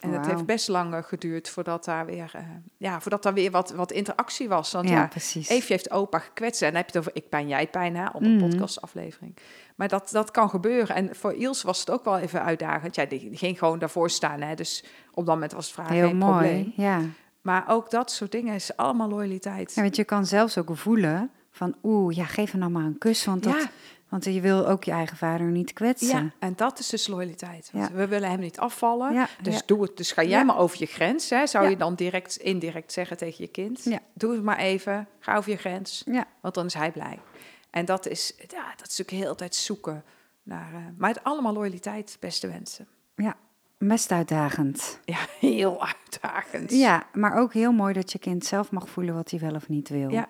En het heeft best lang geduurd voordat daar weer, uh, ja, voordat daar weer wat, wat interactie was. Want ja, ja, precies. Eefje heeft opa gekwetst. En dan heb je het over ik pijn, jij pijn, hè, op een Mhm. podcastaflevering. Maar dat, dat kan gebeuren. En voor Iels was het ook wel even uitdagend. Ja, die, ging gewoon daarvoor staan. Hè, dus op dat moment was het vragen Heel geen mooi, probleem. ja. Maar ook dat soort dingen is allemaal loyaliteit. ja. Want je kan zelfs ook voelen van, oeh, ja, geef hem nou maar een kus, want, dat, Ja. want je wil ook je eigen vader niet kwetsen. Ja, en dat is dus loyaliteit. Want Ja. We willen hem niet afvallen. Ja, Dus doe het. Dus ga jij maar over je grens. Hè? Zou je dan direct, indirect zeggen tegen je kind? Ja. Doe het maar even. Ga over je grens. Ja. Want dan is hij blij. En dat is, ja, dat is natuurlijk heel tijd zoeken naar. eh, maar het allemaal loyaliteit, beste wensen. ja, best uitdagend. Ja, <laughs> heel uitdagend. Ja, maar ook heel mooi dat je kind zelf mag voelen wat hij wel of niet wil. Ja.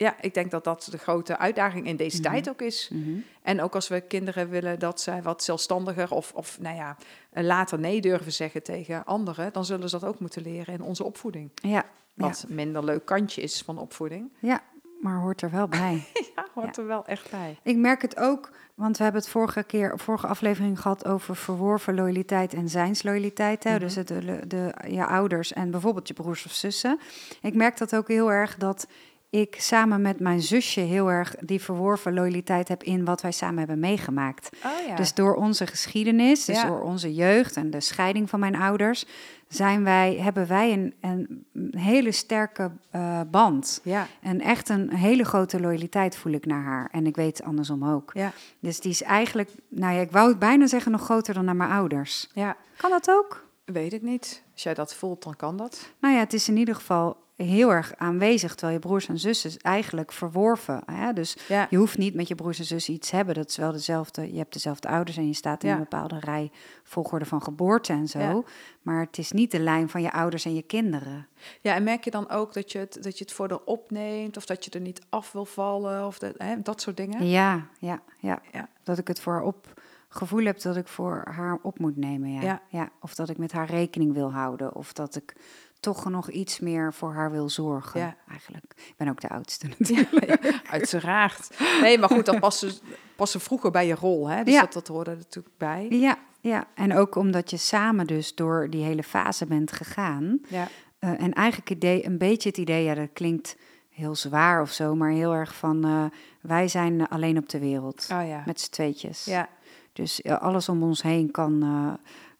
Ja, ik denk dat dat de grote uitdaging in deze tijd ook is. Mhm. En ook als we kinderen willen dat zij wat zelfstandiger of, of nou ja, later nee durven zeggen tegen anderen, dan zullen ze dat ook moeten leren in onze opvoeding. Ja. Wat minder leuk kantje is van opvoeding. <laughs> ja, maar hoort er wel bij. <laughs> Ja, hoort er wel echt bij. Ik merk het ook, want we hebben het vorige keer, vorige aflevering gehad over verworven loyaliteit en zijnsloyaliteit. Hè? Mhm. Dus het, de, de, je ouders en bijvoorbeeld je broers of zussen. Ik merk dat ook heel erg dat ik samen met mijn zusje heel erg die verworven loyaliteit heb in wat wij samen hebben meegemaakt. Oh ja. Dus door onze geschiedenis, dus Ja. door onze jeugd en de scheiding van mijn ouders, zijn wij, hebben wij een, een hele sterke eh, band. ja, En echt een hele grote loyaliteit voel ik naar haar. En ik weet andersom ook. ja, Dus die is eigenlijk, nou ja, ik wou het bijna zeggen nog groter dan naar mijn ouders. ja. Kan dat ook? Weet ik niet. Als jij dat voelt, dan kan dat. Nou ja, het is in ieder geval heel erg aanwezig, terwijl je broers en zussen eigenlijk verworven. Hè? Dus Ja, je hoeft niet met je broers en zussen iets te hebben. Dat is wel dezelfde, je hebt dezelfde ouders en je staat in Ja. een bepaalde rij volgorde van geboorte en zo. Ja. Maar het is niet de lijn van je ouders en je kinderen. ja, en merk je dan ook dat je het, dat je het voor de opneemt of dat je er niet af wil vallen of dat, hè, dat soort dingen? Ja, ja, ja, Ja. Dat ik het voor haar op gevoel heb dat ik voor haar op moet nemen. Ja. Ja. Of dat ik met haar rekening wil houden. Of dat ik toch nog iets meer voor haar wil zorgen. Ja. Eigenlijk. Ik ben ook de oudste natuurlijk. Ja, uiteraard. Nee, maar goed, dat paste, paste vroeger bij je rol. Hè? Dus Ja. dat, dat hoorde er natuurlijk bij. Ja, ja, en ook omdat je samen dus door die hele fase bent gegaan. Ja, Eh, en eigenlijk idee, een beetje het idee, ja, dat klinkt heel zwaar of zo, maar heel erg van eh, wij zijn alleen op de wereld. oh ja. Met z'n tweetjes. Ja, Dus eh, alles om ons heen kan,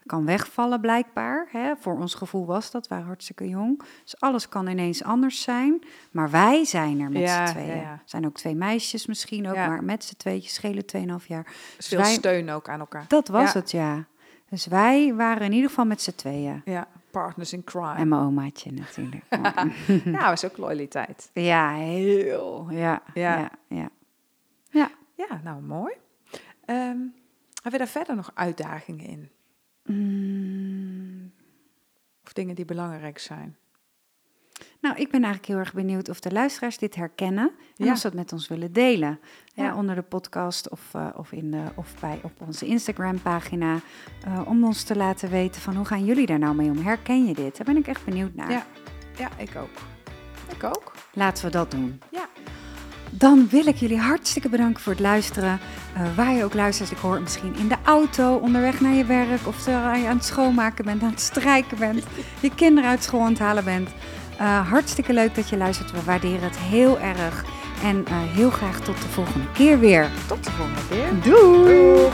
kan wegvallen, blijkbaar. Hè? Voor ons gevoel was dat, we waren hartstikke jong. Dus alles kan ineens anders zijn. Maar wij zijn er met Ja, z'n tweeën. ja, zijn ook twee meisjes misschien ook, maar met z'n tweetjes schelen 2,5 jaar. dus veel wij- steun ook aan elkaar. Dat was het, ja. Dus wij waren in ieder geval met z'n tweeën. Ja, partners in crime. En mijn omaatje natuurlijk. <laughs> Ja, dat is ook loyaliteit. ja, heel. Ja, Ja. ja, ja. ja. Ja, nou mooi. Ehm, hebben we daar verder nog uitdagingen in? Mm, Of dingen die belangrijk zijn? Nou, ik ben eigenlijk heel erg benieuwd of de luisteraars dit herkennen en Ja. of ze het met ons willen delen. Ja. Ja. onder de podcast of, eh, of, in de, of bij, op onze Instagram-pagina. eh, om ons te laten weten van hoe gaan jullie daar nou mee om? Herken je dit? Daar ben ik echt benieuwd naar. Ja. Ja, ik ook. Ik ook. Laten we dat doen. Ja. Dan wil ik jullie hartstikke bedanken voor het luisteren. Eh, waar je ook luistert, ik hoor het misschien in de auto, onderweg naar je werk, of terwijl je aan het schoonmaken bent, aan het strijken bent, je kinderen uit school aan het halen bent. Eh, hartstikke leuk dat je luistert. We waarderen het heel erg. En eh, heel graag tot de volgende keer weer. Tot de volgende keer. Doei! Doei.